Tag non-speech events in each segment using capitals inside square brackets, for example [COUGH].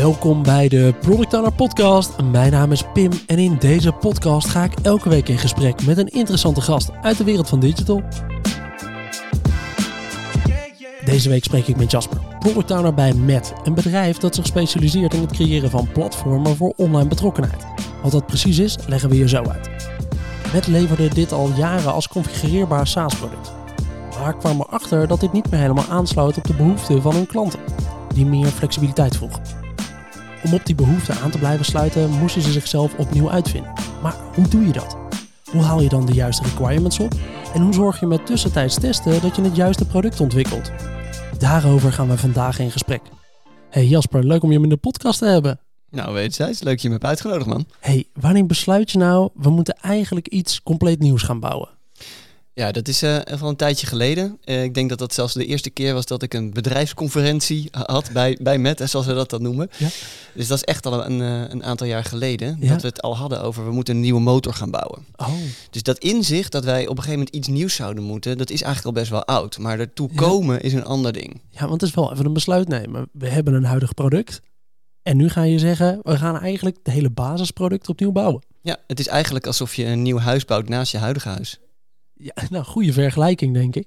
Welkom bij de Product Owner Podcast. Mijn naam is Pim en in deze podcast ga ik elke week in gesprek met een interessante gast uit de wereld van digital. Deze week spreek ik met Jasper, Product bij Met, een bedrijf dat zich specialiseert in het creëren van platformen voor online betrokkenheid. Wat dat precies is, leggen we je zo uit. Met leverde dit al jaren als configureerbaar SaaS-product. Maar kwam erachter dat dit niet meer helemaal aansloot op de behoeften van hun klanten, die meer flexibiliteit vroegen. Om op die behoefte aan te blijven sluiten, moesten ze zichzelf opnieuw uitvinden. Maar hoe doe je dat? Hoe haal je dan de juiste requirements op? En hoe zorg je met tussentijds testen dat je het juiste product ontwikkelt? Daarover gaan we vandaag in gesprek. Hey Jasper, leuk om je in de podcast te hebben. Nou, weet je, leuk dat je me hebt uitgenodigd, man. Hey, wanneer besluit je nou, we moeten eigenlijk iets compleet nieuws gaan bouwen? Ja, dat is uh, van een tijdje geleden. Uh, ik denk dat dat zelfs de eerste keer was dat ik een bedrijfsconferentie had bij, bij Met, zoals we dat dan noemen. Ja. Dus dat is echt al een, uh, een aantal jaar geleden ja. dat we het al hadden over we moeten een nieuwe motor gaan bouwen. Oh. Dus dat inzicht dat wij op een gegeven moment iets nieuws zouden moeten, dat is eigenlijk al best wel oud. Maar ertoe komen is een ander ding. Ja, want het is wel even een besluit nemen. We hebben een huidig product. En nu ga je zeggen, we gaan eigenlijk het hele basisproduct opnieuw bouwen. Ja, het is eigenlijk alsof je een nieuw huis bouwt naast je huidige huis. Ja, [LAUGHS] nou, goede vergelijking, denk ik.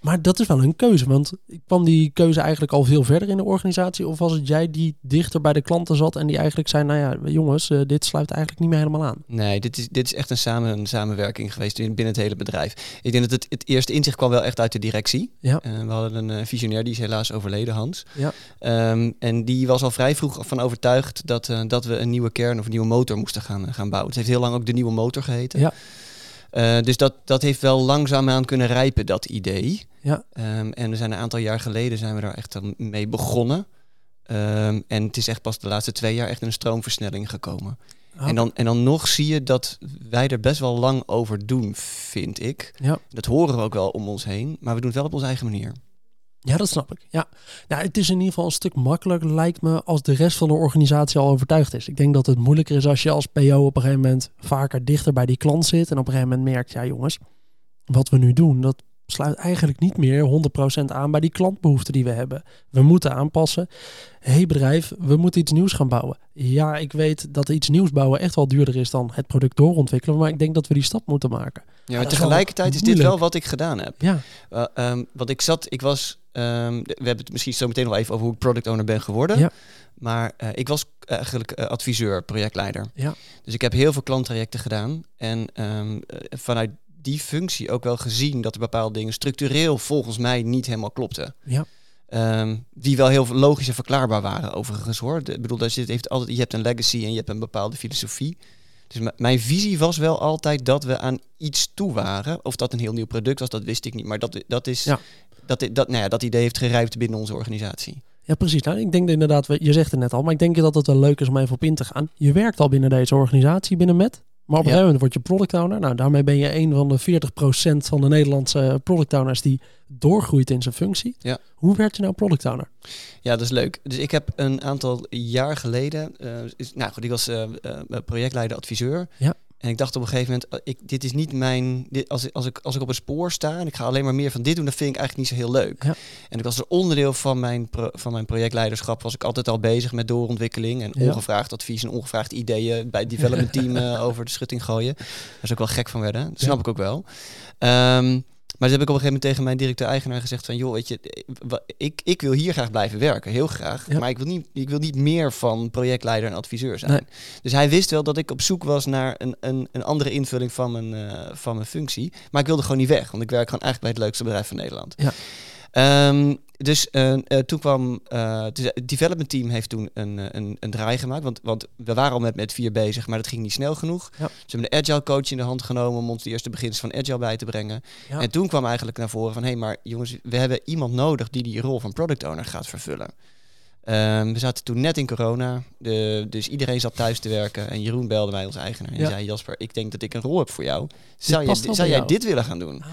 Maar dat is wel een keuze, want kwam die keuze eigenlijk al veel verder in de organisatie? Of was het jij die dichter bij de klanten zat en die eigenlijk zei, nou ja, jongens, uh, dit sluit eigenlijk niet meer helemaal aan? Nee, dit is, dit is echt een, samen, een samenwerking geweest binnen het hele bedrijf. Ik denk dat het, het eerste inzicht kwam wel echt uit de directie. Ja. Uh, we hadden een uh, visionair, die is helaas overleden, Hans. Ja. Um, en die was al vrij vroeg van overtuigd dat, dat we een nieuwe kern of een nieuwe motor moesten gaan, gaan bouwen. Het heeft heel lang ook de nieuwe motor geheten. Ja. Uh, dus dat, dat heeft wel langzaamaan kunnen rijpen, dat idee. Ja. Um, en we zijn een aantal jaar geleden zijn we daar echt mee begonnen. Um, en het is echt pas de laatste twee jaar echt een stroomversnelling gekomen. Oh. En, dan, en dan nog zie je dat wij er best wel lang over doen, vind ik. Ja. Dat horen we ook wel om ons heen, maar we doen het wel op onze eigen manier. Ja, dat snap ik. Ja. Nou, het is in ieder geval een stuk makkelijker, lijkt me, als de rest van de organisatie al overtuigd is. Ik denk dat het moeilijker is als je als PO op een gegeven moment vaker dichter bij die klant zit. En op een gegeven moment merkt, ja jongens, wat we nu doen, dat sluit eigenlijk niet meer 100% aan bij die klantbehoeften die we hebben. We moeten aanpassen. Hé hey bedrijf, we moeten iets nieuws gaan bouwen. Ja, ik weet dat iets nieuws bouwen echt wel duurder is dan het product doorontwikkelen, maar ik denk dat we die stap moeten maken. Ja, maar tegelijkertijd is dit wel wat ik gedaan heb. Ja. Uh, um, want ik zat, ik was, um, we hebben het misschien zo meteen nog even over hoe ik product owner ben geworden. Ja. Maar uh, ik was eigenlijk uh, adviseur, projectleider. Ja. Dus ik heb heel veel klanttrajecten gedaan. En um, vanuit die functie ook wel gezien dat er bepaalde dingen structureel volgens mij niet helemaal klopten. Ja. Um, die wel heel logisch en verklaarbaar waren overigens hoor. De, ik bedoel, daar zit, heeft altijd, je hebt een legacy en je hebt een bepaalde filosofie. Dus mijn visie was wel altijd dat we aan iets toe waren. Of dat een heel nieuw product was, dat wist ik niet. Maar dat, dat is ja. dat, dat, nou ja, dat idee heeft gerijpt binnen onze organisatie. Ja, precies. Nou, ik denk dat inderdaad, je zegt het net al, maar ik denk dat het wel leuk is om even op in te gaan. Je werkt al binnen deze organisatie, binnen Met. Maar op een gegeven moment word je product owner. Nou, daarmee ben je een van de 40% van de Nederlandse product owners die doorgroeit in zijn functie. Ja. Hoe werd je nou product owner? Ja, dat is leuk. Dus ik heb een aantal jaar geleden, uh, is, nou goed, ik was uh, uh, projectleider, adviseur. Ja. En ik dacht op een gegeven moment, ik, dit is niet mijn, dit, als, ik, als, ik, als ik op een spoor sta en ik ga alleen maar meer van dit doen, dan vind ik eigenlijk niet zo heel leuk. Ja. En ik was er onderdeel van mijn, pro, van mijn projectleiderschap, was ik altijd al bezig met doorontwikkeling en Ja. ongevraagd advies en ongevraagd ideeën bij het development [LAUGHS] team uh, over de schutting gooien. Daar is ook wel gek van werden, dat snap Ja. ik ook wel. Um, maar dus heb ik op een gegeven moment tegen mijn directeur-eigenaar gezegd van... joh, weet je, ik, ik wil hier graag blijven werken, heel graag. Ja. Maar ik wil, niet, ik wil niet meer van projectleider en adviseur zijn. Nee. Dus hij wist wel dat ik op zoek was naar een, een, een andere invulling van mijn, uh, van mijn functie. Maar ik wilde gewoon niet weg, want ik werk gewoon eigenlijk bij het leukste bedrijf van Nederland. Ja. Um, dus uh, uh, toen kwam uh, het development team heeft toen een, een, een draai gemaakt. Want, want we waren al met, met vier bezig, maar dat ging niet snel genoeg. Ja. Ze hebben de agile coach in de hand genomen om ons de eerste beginselen van agile bij te brengen. Ja. En toen kwam eigenlijk naar voren van hé, hey, maar jongens, we hebben iemand nodig die die rol van product owner gaat vervullen. Um, we zaten toen net in corona, de, dus iedereen zat thuis te werken. En Jeroen belde mij, onze eigenaar, en Ja. zei: Jasper, ik denk dat ik een rol heb voor jou. Zou, je, zou jij jou." dit willen gaan doen? Ah.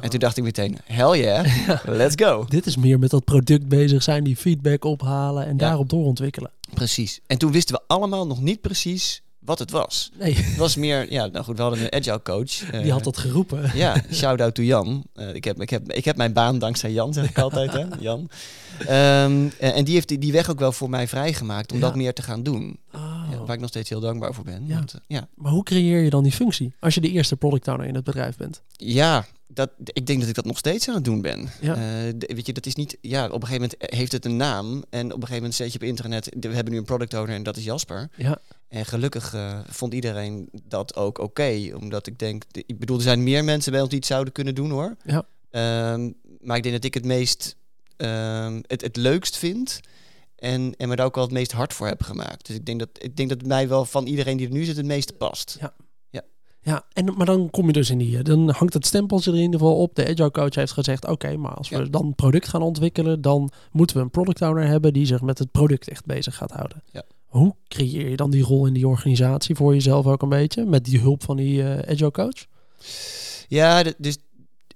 En toen dacht ik meteen: hell yeah, [LAUGHS] let's go. Dit is meer met dat product bezig zijn, die feedback ophalen en Ja. daarop doorontwikkelen. Precies. En toen wisten we allemaal nog niet precies wat het was. Nee, Het was meer, ja, nou goed, we hadden een agile coach. eh, die had dat geroepen. Ja, [LAUGHS] shout-out to Jan. Eh, ik, heb, ik, heb, ik heb mijn baan dankzij Jan, zeg ik altijd, hè? Jan. Ehm, en die heeft die, die weg ook wel voor mij vrijgemaakt om dat meer te gaan doen. Oh. Waar ik nog steeds heel dankbaar voor ben. Ja. Want, eh, ja. Maar hoe creëer je dan die functie als je de eerste product owner in het bedrijf bent? Ja, dat, ik denk dat ik dat nog steeds aan het doen ben. Ja. Eh, weet je, dat is niet. Ja, op een gegeven moment heeft het een naam. En op een gegeven moment zet je op internet. We hebben nu een product owner en dat is Jasper. Ja, En gelukkig eh, vond iedereen dat ook oké. omdat ik denk. de- Ik bedoel, er zijn meer mensen bij ons die het zouden kunnen doen hoor. Ja. Ehm, maar ik denk dat ik het meest. ehm, het, het leukst vind. En, en me daar ook wel het meest hard voor heb gemaakt. Dus ik denk dat, ik denk dat het mij wel van iedereen die er nu zit het meeste past. ja en, maar dan kom je dus in die... eh, Dan hangt het stempeltje er in ieder geval op. De agile coach heeft gezegd, oké, maar als we Ja. dan product gaan ontwikkelen... dan moeten we een product owner hebben die zich met het product echt bezig gaat houden. Ja. Hoe creëer je dan die rol in die organisatie voor jezelf ook een beetje? Met die hulp van die eh, agile coach? Ja, dus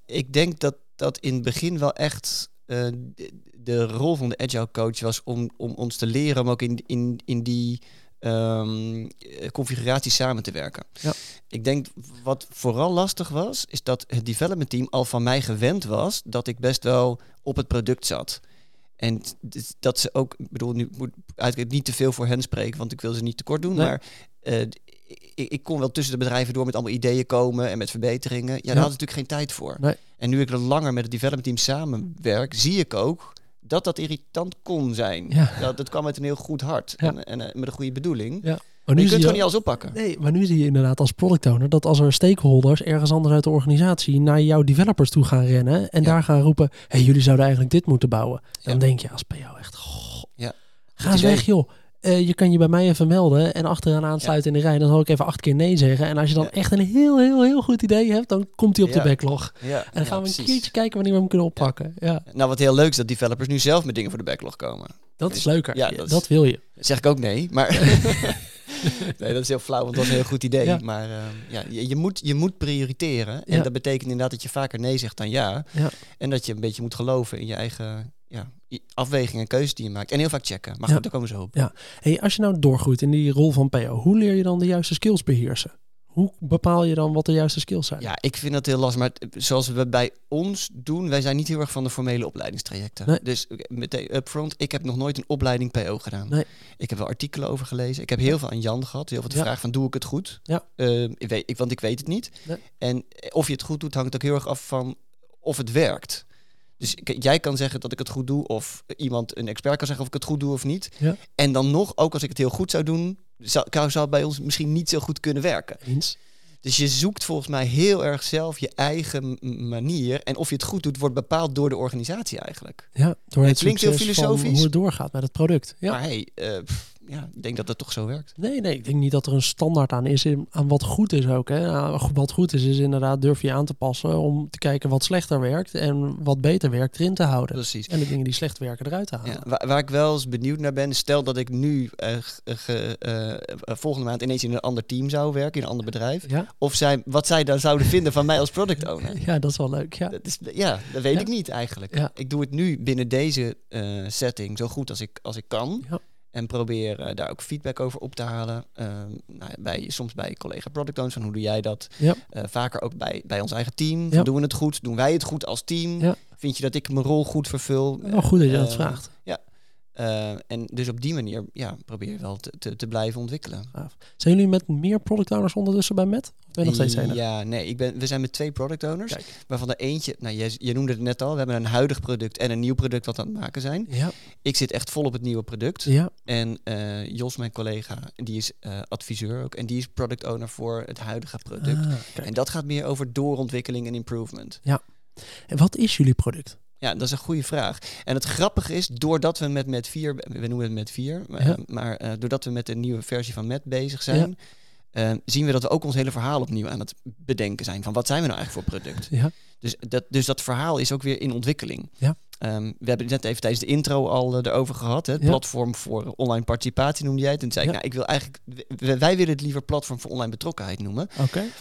ik denk dat dat in het begin wel echt eh, de, de rol van de agile coach was om, om ons te leren om ook in, in, in die ehm, eh, configuratie samen te werken. Ja. Ik denk wat vooral lastig was, is dat het development team al van mij gewend was dat ik best wel op het product zat. En dat ze ook, ik bedoel, nu moet ik eigenlijk niet te veel voor hen spreken, want ik wil ze niet tekort doen. Nee. Maar d- ik, ik kon wel tussen de bedrijven door met allemaal ideeën komen en met verbeteringen. Ja, daar Ja. had ik natuurlijk geen tijd voor. Nee. En nu ik er langer met het development team samenwerk, zie ik ook dat dat irritant kon zijn. Ja. Dat, dat kwam met een heel goed hart Ja. en, en eh, met een goede bedoeling. Ja. Maar Maar je kunt gewoon niet alles oppakken. Nee, maar nu zie je inderdaad als product owner dat als er stakeholders ergens anders uit de organisatie naar jouw developers toe gaan rennen en Ja. daar gaan roepen, hey, jullie zouden eigenlijk dit moeten bouwen. Dan denk je als PO echt, goh, Ja. ga eens weg joh. Eh, je kan je bij mij even melden en achteraan aansluiten in de rij. Dan zal ik even acht keer nee zeggen. En als je dan Ja. echt een heel, heel, heel goed idee hebt, dan komt hij op Ja. de backlog. Ja, En dan gaan we een keertje kijken wanneer we hem kunnen oppakken. Ja, Nou, wat heel leuk is dat developers nu zelf met dingen voor de backlog komen. dat is leuker. Ja, dat dat, is- wil je. Zeg ik ook nee, maar... [LAUGHS] [LAUGHS] nee, dat is heel flauw, want dat was een heel goed idee. Maar eh, ja, je, je, moet, je moet prioriteren. En dat betekent inderdaad dat je vaker nee zegt dan ja. Ja. En dat je een beetje moet geloven in je eigen ja, afwegingen en keuzes die je maakt. En heel vaak checken. Maar Ja. goed, daar komen ze op. Hey, als je nou doorgroeit in die rol van PO, hoe leer je dan de juiste skills beheersen? Hoe bepaal je dan wat de juiste skills zijn? Ja, ik vind dat heel lastig. Maar zoals we bij ons doen, wij zijn niet heel erg van de formele opleidingstrajecten. Nee. Dus eh, meteen upfront, ik heb nog nooit een opleiding PO gedaan. Nee. Ik heb wel artikelen over gelezen. Ik heb heel veel aan Jan gehad. Heel veel de Ja. vraag van, doe ik het goed? Ja. Eh, ik weet, ik, want ik weet het niet. Nee. En of je het goed doet, hangt ook heel erg af van of het werkt. Dus jij kan zeggen dat ik het goed doe, of iemand, een expert kan zeggen of ik het goed doe of niet. Ja. En dan nog, ook als ik het heel goed zou doen, zou, zou het bij ons misschien niet zo goed kunnen werken. Eens. Dus je zoekt volgens mij heel erg zelf je eigen manier. En of je het goed doet, wordt bepaald door de organisatie eigenlijk. Ja, door Het het, klinkt heel filosofisch. hoe het doorgaat met het product. Ja. Maar hey, eh, pff, ja, ik denk dat dat toch zo werkt. Nee, nee, ik denk niet dat er een standaard aan is in, aan wat goed is ook. Hè. Wat goed is, is inderdaad durf je aan te passen om te kijken wat slechter werkt en wat beter werkt erin te houden. Precies. En de dingen die slecht werken eruit te halen. Ja, waar, waar ik wel eens benieuwd naar ben, stel dat ik nu eh, ge- eh, eh, volgende maand ineens in een ander team zou werken, in een ander bedrijf. Ja, Of zij, wat zij dan zouden vinden van mij als product owner. [LAUGHS] ja dat is wel leuk. Ja. Dat is, ja, dat weet Ja. ik niet eigenlijk. Ik doe het nu binnen deze setting zo goed als ik, als ik kan. Ja. En probeer eh, daar ook feedback over op te halen. Ehm, nou, ja, bij, soms bij collega product owners, van hoe doe jij dat? Ja. Eh, vaker ook bij, bij ons eigen team. Ja. Doen we het goed? Doen wij het goed als team? Ja. Vind je dat ik mijn rol goed vervul? Wel goed dat je dat Eh, vraagt. Eh, en dus op die manier ja, probeer je wel te, te, te blijven ontwikkelen. Zijn jullie met meer product owners ondertussen bij Met? Of ben je nog steeds enig? Ja, nee, ik ben, we zijn met twee product owners. Kijk. Waarvan de eentje, nou je, je noemde het net al, we hebben een huidig product en een nieuw product wat we aan het maken zijn. Ja, Ik zit echt vol op het nieuwe product. ja. En eh, Jos, mijn collega, die is eh, adviseur ook. En die is product owner voor het huidige product. Ah. En dat gaat meer over doorontwikkeling en improvement. En wat is jullie product? Ja, dat is een goede vraag. En het grappige is, doordat we met Met 4, we noemen het Met 4, maar, Ja. maar eh, doordat we met een nieuwe versie van Met bezig zijn, eh, zien we dat we ook ons hele verhaal opnieuw aan het bedenken zijn. Van wat zijn we nou eigenlijk voor product? Ja, Dus dat, dus dat verhaal is ook weer in ontwikkeling. Ja. Ehm, we hebben het net even tijdens de intro al eh, erover gehad. Hè? Het Ja. platform voor online participatie noemde jij het. En toen zei ik, nou, ik wil eigenlijk, wij willen het liever platform voor online betrokkenheid noemen.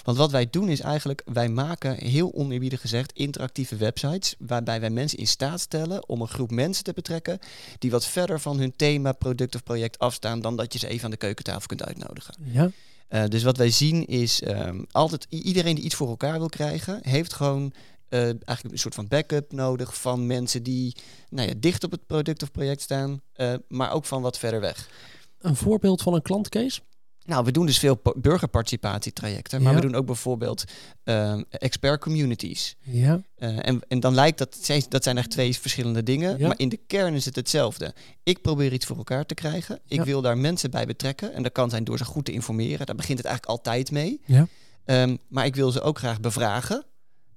Want wat wij doen is eigenlijk, wij maken heel oneerbiedig gezegd interactieve websites. Waarbij wij mensen in staat stellen om een groep mensen te betrekken. die wat verder van hun thema, product of project afstaan. dan dat je ze even aan de keukentafel kunt uitnodigen. Ja, Uh, dus wat wij zien is um, altijd iedereen die iets voor elkaar wil krijgen, heeft gewoon uh, eigenlijk een soort van backup nodig van mensen die nou ja, dicht op het product of project staan, uh, maar ook van wat verder weg. Een voorbeeld van een klantcase? Nou, we doen dus veel burgerparticipatietrajecten, maar we doen ook bijvoorbeeld uh, expert communities. Ja. Uh, en, en dan lijkt dat, dat zijn echt twee verschillende dingen, ja. maar in de kern is het hetzelfde. Ik probeer iets voor elkaar te krijgen. Ik wil daar mensen bij betrekken en dat kan zijn door ze goed te informeren. Daar begint het eigenlijk altijd mee. Ja. Um, maar ik wil ze ook graag bevragen.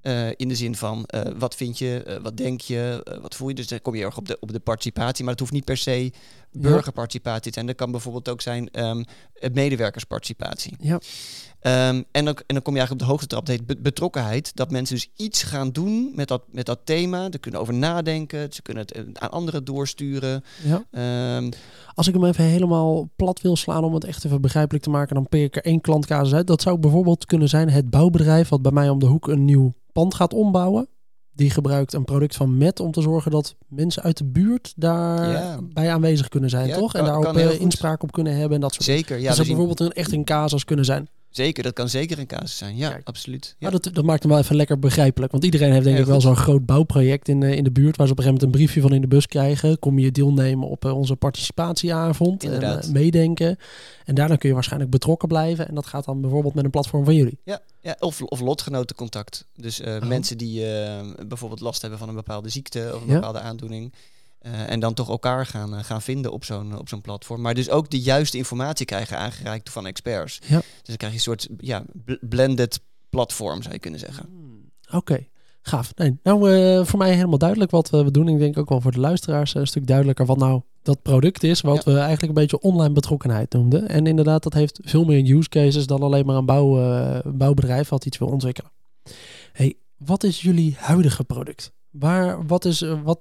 Uh, in de zin van, uh, wat vind je, uh, wat denk je, wat voel je? Dus dan kom je erg op de, op de participatie, maar het hoeft niet per se burgerparticipatie te zijn. Dat kan bijvoorbeeld ook zijn um, medewerkersparticipatie. Ja. Um, en, dan, en dan kom je eigenlijk op de hoogste trap, dat heet betrokkenheid. Dat mensen dus iets gaan doen met dat, met dat thema. Ze kunnen over nadenken, ze kunnen het aan anderen doorsturen. Ja. Um, Als ik hem even helemaal plat wil slaan om het echt even begrijpelijk te maken, dan pik ik er één klantcasus uit. Dat zou bijvoorbeeld kunnen zijn het bouwbedrijf wat bij mij om de hoek een nieuw pand gaat ombouwen. Die gebruikt een product van Met om te zorgen dat mensen uit de buurt daarbij ja. aanwezig kunnen zijn, ja, toch? Kan, en daar ook uh, inspraak op kunnen hebben en dat soort Zeker, ja. Dat zou bijvoorbeeld een, echt een casus kunnen zijn. Zeker, dat kan zeker een casus zijn. Ja, Kijk. absoluut. Ja. Maar dat, dat maakt hem wel even lekker begrijpelijk. Want iedereen heeft denk ik wel zo'n groot bouwproject in, uh, in de buurt... waar ze op een gegeven moment een briefje van in de bus krijgen. Kom je deelnemen op uh, onze participatieavond. Inderdaad. En uh, meedenken. En daarna kun je waarschijnlijk betrokken blijven. En dat gaat dan bijvoorbeeld met een platform van jullie. Ja, ja of, of lotgenotencontact. Dus oh. mensen die bijvoorbeeld last hebben van een bepaalde ziekte... of een ja. bepaalde aandoening... Uh, en dan toch elkaar gaan, uh, gaan vinden op zo'n op zo'n platform. Maar dus ook de juiste informatie krijgen aangereikt van experts. Ja. Dus dan krijg je een soort ja, blended platform, zou je kunnen zeggen. Hmm. Oké, okay. gaaf. Nee, nou, uh, voor mij helemaal duidelijk wat we doen. Ik denk ook wel voor de luisteraars een stuk duidelijker wat nou dat product is. Wat ja. we eigenlijk een beetje online betrokkenheid noemden. En inderdaad, dat heeft veel meer use cases dan alleen maar een bouw, bouwbedrijf wat iets wil ontwikkelen. Hey, wat is jullie huidige product? Waar, wat, is, wat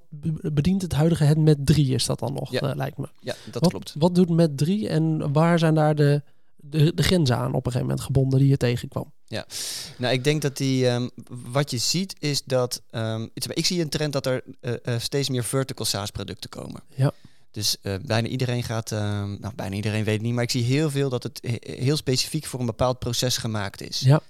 bedient het huidige het met 3 is dat dan nog, ja. uh, lijkt me. Ja, dat wat, klopt. Wat doet met 3 en waar zijn daar de, de, de grenzen aan op een gegeven moment gebonden die je tegenkwam? Ja, nou ik denk dat die, um, wat je ziet is dat, um, ik zie een trend dat er uh, uh, steeds meer vertical SaaS producten komen. Ja. Dus uh, bijna iedereen gaat, uh, nou bijna iedereen weet het niet, maar ik zie heel veel dat het he heel specifiek voor een bepaald proces gemaakt is. Ja.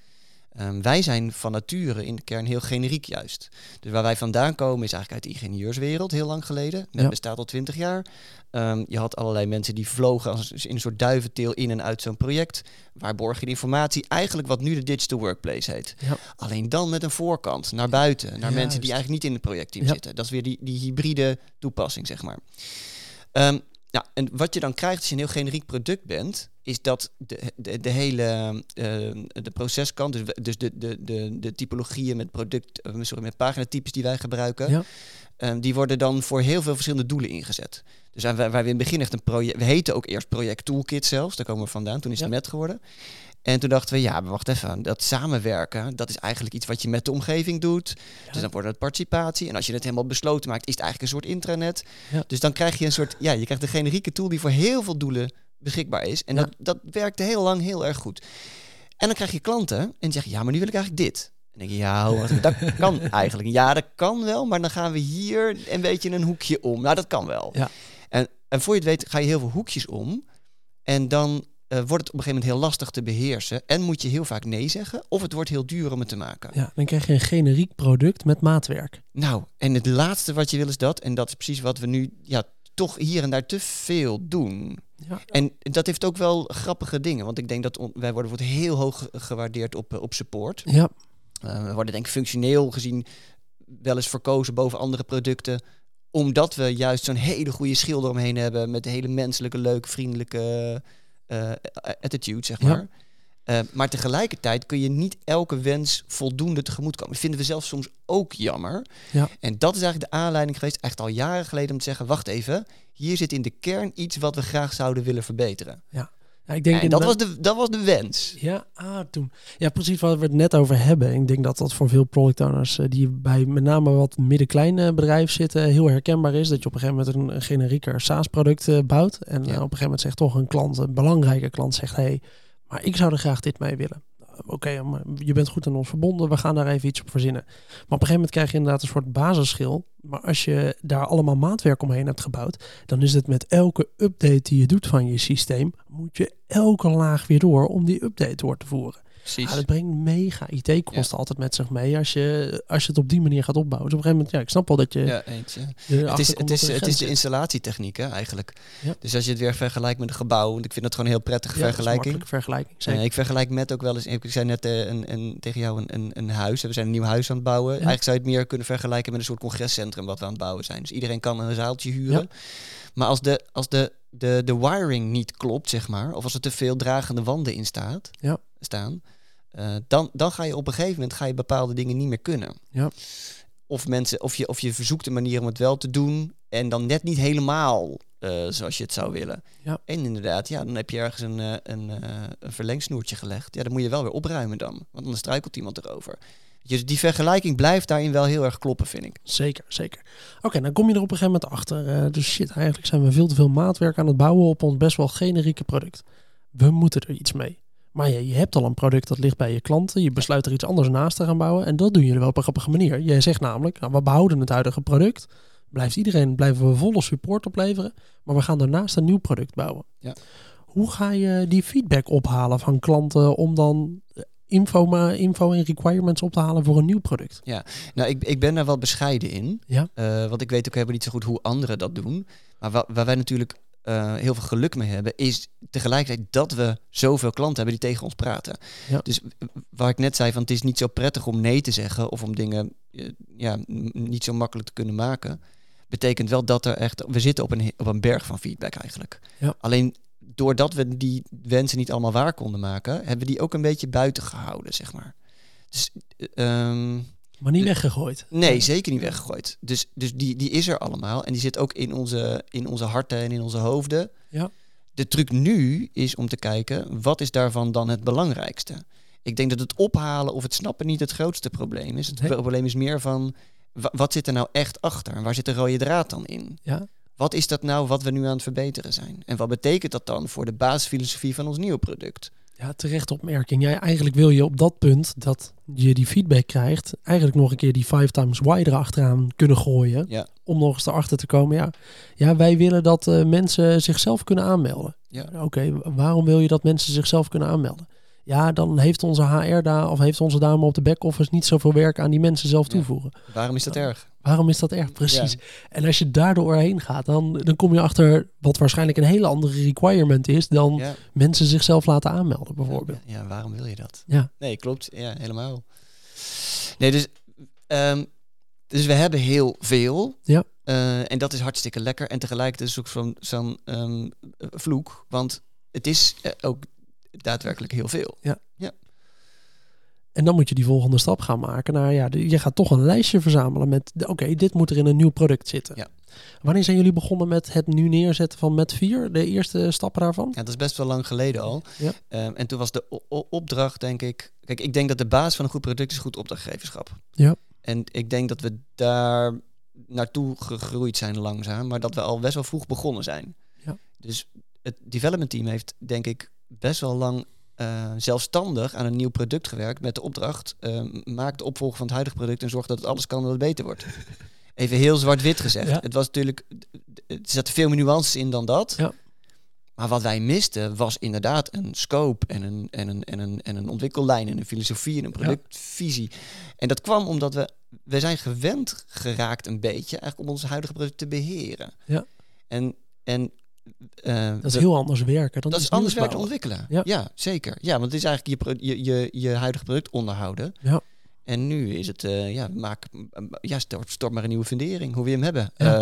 Um, wij zijn van nature in de kern heel generiek juist. Dus waar wij vandaan komen is eigenlijk uit de ingenieurswereld heel lang geleden. Ja. bestaat al twintig jaar. Um, je had allerlei mensen die vlogen als in een soort duiventeel in en uit zo'n project. Waar borg je de informatie? Eigenlijk wat nu de digital workplace heet. Ja. Alleen dan met een voorkant naar buiten. Naar mensen die eigenlijk niet in het projectteam zitten. Dat is weer die, die hybride toepassing, zeg maar. Um, ja, en wat je dan krijgt als je een heel generiek product bent, is dat de, de, de hele uh, de proceskant, dus, dus de, de, de, de typologieën met product, uh, sorry, met paginatypes die wij gebruiken, Ja. um, die worden dan voor heel veel verschillende doelen ingezet. Dus waar, waar we in het begin echt een project, we heten ook eerst project toolkit zelfs, daar komen we vandaan, toen is het met geworden. En toen dachten we, ja, maar wacht even, dat samenwerken, dat is eigenlijk iets wat je met de omgeving doet. Dus dan wordt het participatie. En als je het helemaal besloten maakt, is het eigenlijk een soort intranet. Ja. Dus dan krijg je een soort, ja, je krijgt een generieke tool die voor heel veel doelen beschikbaar is. En Ja. dat, dat werkte heel lang heel erg goed. En dan krijg je klanten en die zeggen, ja, maar nu wil ik eigenlijk dit. En denk je, ja, [LAUGHS] dat kan eigenlijk. Ja, dat kan wel, maar dan gaan we hier een beetje een hoekje om. Nou, dat kan wel. Ja. En, en voor je het weet ga je heel veel hoekjes om. En dan eh, wordt het op een gegeven moment heel lastig te beheersen. En moet je heel vaak nee zeggen. Of het wordt heel duur om het te maken. Ja, dan krijg je een generiek product met maatwerk. Nou, en het laatste wat je wil is dat. En dat is precies wat we nu ja, toch hier en daar te veel doen. Ja. En dat heeft ook wel grappige dingen. Want ik denk dat wij worden wordt heel hoog gewaardeerd op, eh, op support. Ja, Eh, we worden denk ik functioneel gezien wel eens verkozen boven andere producten. Omdat we juist zo'n hele goede schil eromheen hebben. Met hele menselijke, leuke, vriendelijke eh, attitude, zeg Ja. maar. Eh, maar tegelijkertijd kun je niet elke wens voldoende tegemoetkomen. Dat vinden we zelf soms ook jammer. Ja. En dat is eigenlijk de aanleiding geweest, echt al jaren geleden, om te zeggen: wacht even, hier zit in de kern iets wat we graag zouden willen verbeteren. ja ik denk En dat was, de, dat was de wens. Ja, ah, toen. Ja, precies waar we het net over hebben. Ik denk dat dat voor veel product owners eh, die bij met name wat midden-kleine bedrijven zitten heel herkenbaar is. Dat je op een gegeven moment een, generieker SaaS-product eh, bouwt. En Ja. eh, op een gegeven moment zegt toch een klant, een belangrijke klant, zegt: hé, hey, maar ik zou er graag dit mee willen. Oké, je bent goed aan ons verbonden, we gaan daar even iets op verzinnen. Maar op een gegeven moment krijg je inderdaad een soort basisschil. Maar als je daar allemaal maatwerk omheen hebt gebouwd, dan is het met elke update die je doet van je systeem, moet je elke laag weer door om die update door te voeren. Precies. Ja, dat brengt mega IT-kosten altijd met zich mee als je, als je het op die manier gaat opbouwen. Dus op een gegeven moment, ja, ik snap wel dat je... Ja, eens. ja. Het is, het, is, het is de installatietechniek hè, eigenlijk. Dus als je het weer vergelijkt met een gebouw, want ik vind dat gewoon een heel prettige is een vergelijking. vergelijking. Zeker. Ik vergelijk met ook wel eens, ik zei net eh, een, een, tegen jou een, een, een huis. We zijn een nieuw huis aan het bouwen. Eigenlijk zou je het meer kunnen vergelijken met een soort congrescentrum wat we aan het bouwen zijn. Dus iedereen kan een zaaltje huren. Maar als de, als de, de, de wiring niet klopt, zeg maar, of als er te veel dragende wanden in staat, Ja. staan, eh, dan, dan ga je op een gegeven moment ga je bepaalde dingen niet meer kunnen. Ja. Of, mensen, of, je, of je verzoekt een manier om het wel te doen en dan net niet helemaal eh, zoals je het zou willen. Ja. En inderdaad, ja, dan heb je ergens een, eh, een, een verlengsnoertje gelegd. Ja, dan moet je wel weer opruimen dan, want dan struikelt iemand erover. Dus die vergelijking blijft daarin wel heel erg kloppen, vind ik. Zeker, zeker. Oké, dan kom je er op een gegeven moment achter. dus shit, eigenlijk zijn we veel te veel maatwerk aan het bouwen op ons best wel generieke product. We moeten er iets mee. Maar ja, je hebt al een product dat ligt bij je klanten. Je besluit er iets anders naast te gaan bouwen. En dat doen jullie wel op een grappige manier. Jij zegt namelijk, nou, we behouden het huidige product. Blijft iedereen, blijven we volle support opleveren. Maar we gaan daarnaast een nieuw product bouwen. Ja. Hoe ga je die feedback ophalen van klanten om dan info, maar info en requirements op te halen voor een nieuw product? Nou, ik, ik ben daar wel bescheiden in. Ja. Eh, want ik weet ook helemaal niet zo goed hoe anderen dat doen. Maar wa- waar wij natuurlijk eh, heel veel geluk mee hebben, is tegelijkertijd dat we zoveel klanten hebben die tegen ons praten. Ja. Dus waar ik net zei, van het is niet zo prettig om nee te zeggen of om dingen eh, ja, niet zo makkelijk te kunnen maken. Betekent wel dat er echt, we zitten op een, op een berg van feedback eigenlijk. Ja. Alleen doordat we die wensen niet allemaal waar konden maken, hebben we die ook een beetje buiten gehouden, zeg maar. Dus eh, ehm, Maar niet weggegooid. Nee, zeker niet weggegooid. Dus, dus die, die is er allemaal. En die zit ook in onze, in onze harten en in onze hoofden. Ja. De truc nu is om te kijken, wat is daarvan dan het belangrijkste? Ik denk dat het ophalen of het snappen niet het grootste probleem is. Het Nee. probleem is meer van, wa- wat zit er nou echt achter? En waar zit de rode draad dan in? Ja, Wat is dat nou wat we nu aan het verbeteren zijn? En wat betekent dat dan voor de basisfilosofie van ons nieuwe product? Ja, terecht opmerking. Ja, eigenlijk wil je op dat punt dat je die feedback krijgt, eigenlijk nog een keer die 5 times why erachteraan kunnen gooien. Ja. Om nog eens erachter te komen. Ja, ja wij willen dat eh, mensen zichzelf kunnen aanmelden. Ja. Oké, wa- waarom wil je dat mensen zichzelf kunnen aanmelden? Ja, dan heeft onze HR daar of heeft onze dame op de back-office niet zoveel werk aan die mensen zelf Ja. toevoegen. Waarom is dat erg? Waarom is dat erg? Precies. En als je daar doorheen gaat, dan, dan kom je achter wat waarschijnlijk een hele andere requirement is dan Ja. mensen zichzelf laten aanmelden, bijvoorbeeld. Ja, ja, waarom wil je dat? Ja. Nee, klopt. Ja, helemaal. Nee, dus, ehm, dus we hebben heel veel. Ja. Eh, en dat is hartstikke lekker. En tegelijkertijd is het ook zo'n zo'n ehm, vloek. Want het is eh, ook daadwerkelijk heel veel. En dan moet je die volgende stap gaan maken. Nou ja, je gaat toch een lijstje verzamelen met, oké, dit moet er in een nieuw product zitten. Ja. Wanneer zijn jullie begonnen met het nu neerzetten van Met 4, de eerste stappen daarvan? Ja, dat is best wel lang geleden al. Ja. Ehm, en toen was de opdracht, denk ik... Kijk, ik denk dat de basis van een goed product is goed opdrachtgeverschap. Ja. En ik denk dat we daar naartoe gegroeid zijn langzaam, maar dat we al best wel vroeg begonnen zijn. Ja. Dus het development team heeft, denk ik, best wel lang eh, zelfstandig aan een nieuw product gewerkt met de opdracht: eh, maak de opvolger van het huidige product en zorg dat het alles kan dat het beter wordt. [LAUGHS] Even heel zwart-wit gezegd. Ja. Het was natuurlijk, er zaten veel meer nuances in dan dat. Ja. Maar wat wij misten was inderdaad een scope en een, en een, en een, en een ontwikkellijn en een filosofie en een productvisie. En dat kwam omdat we, we zijn gewend geraakt een beetje eigenlijk om ons huidige product te beheren. Ja. En, en eh, Dat is heel anders werken. Dan dat is anders werken ontwikkelen. Ja. Ja. zeker. Ja, want het is eigenlijk je, je, je, je huidige product onderhouden. Ja. En nu is het, eh, ja, maak, ja stort, stort maar een nieuwe fundering, hoe we hem hebben. Ja.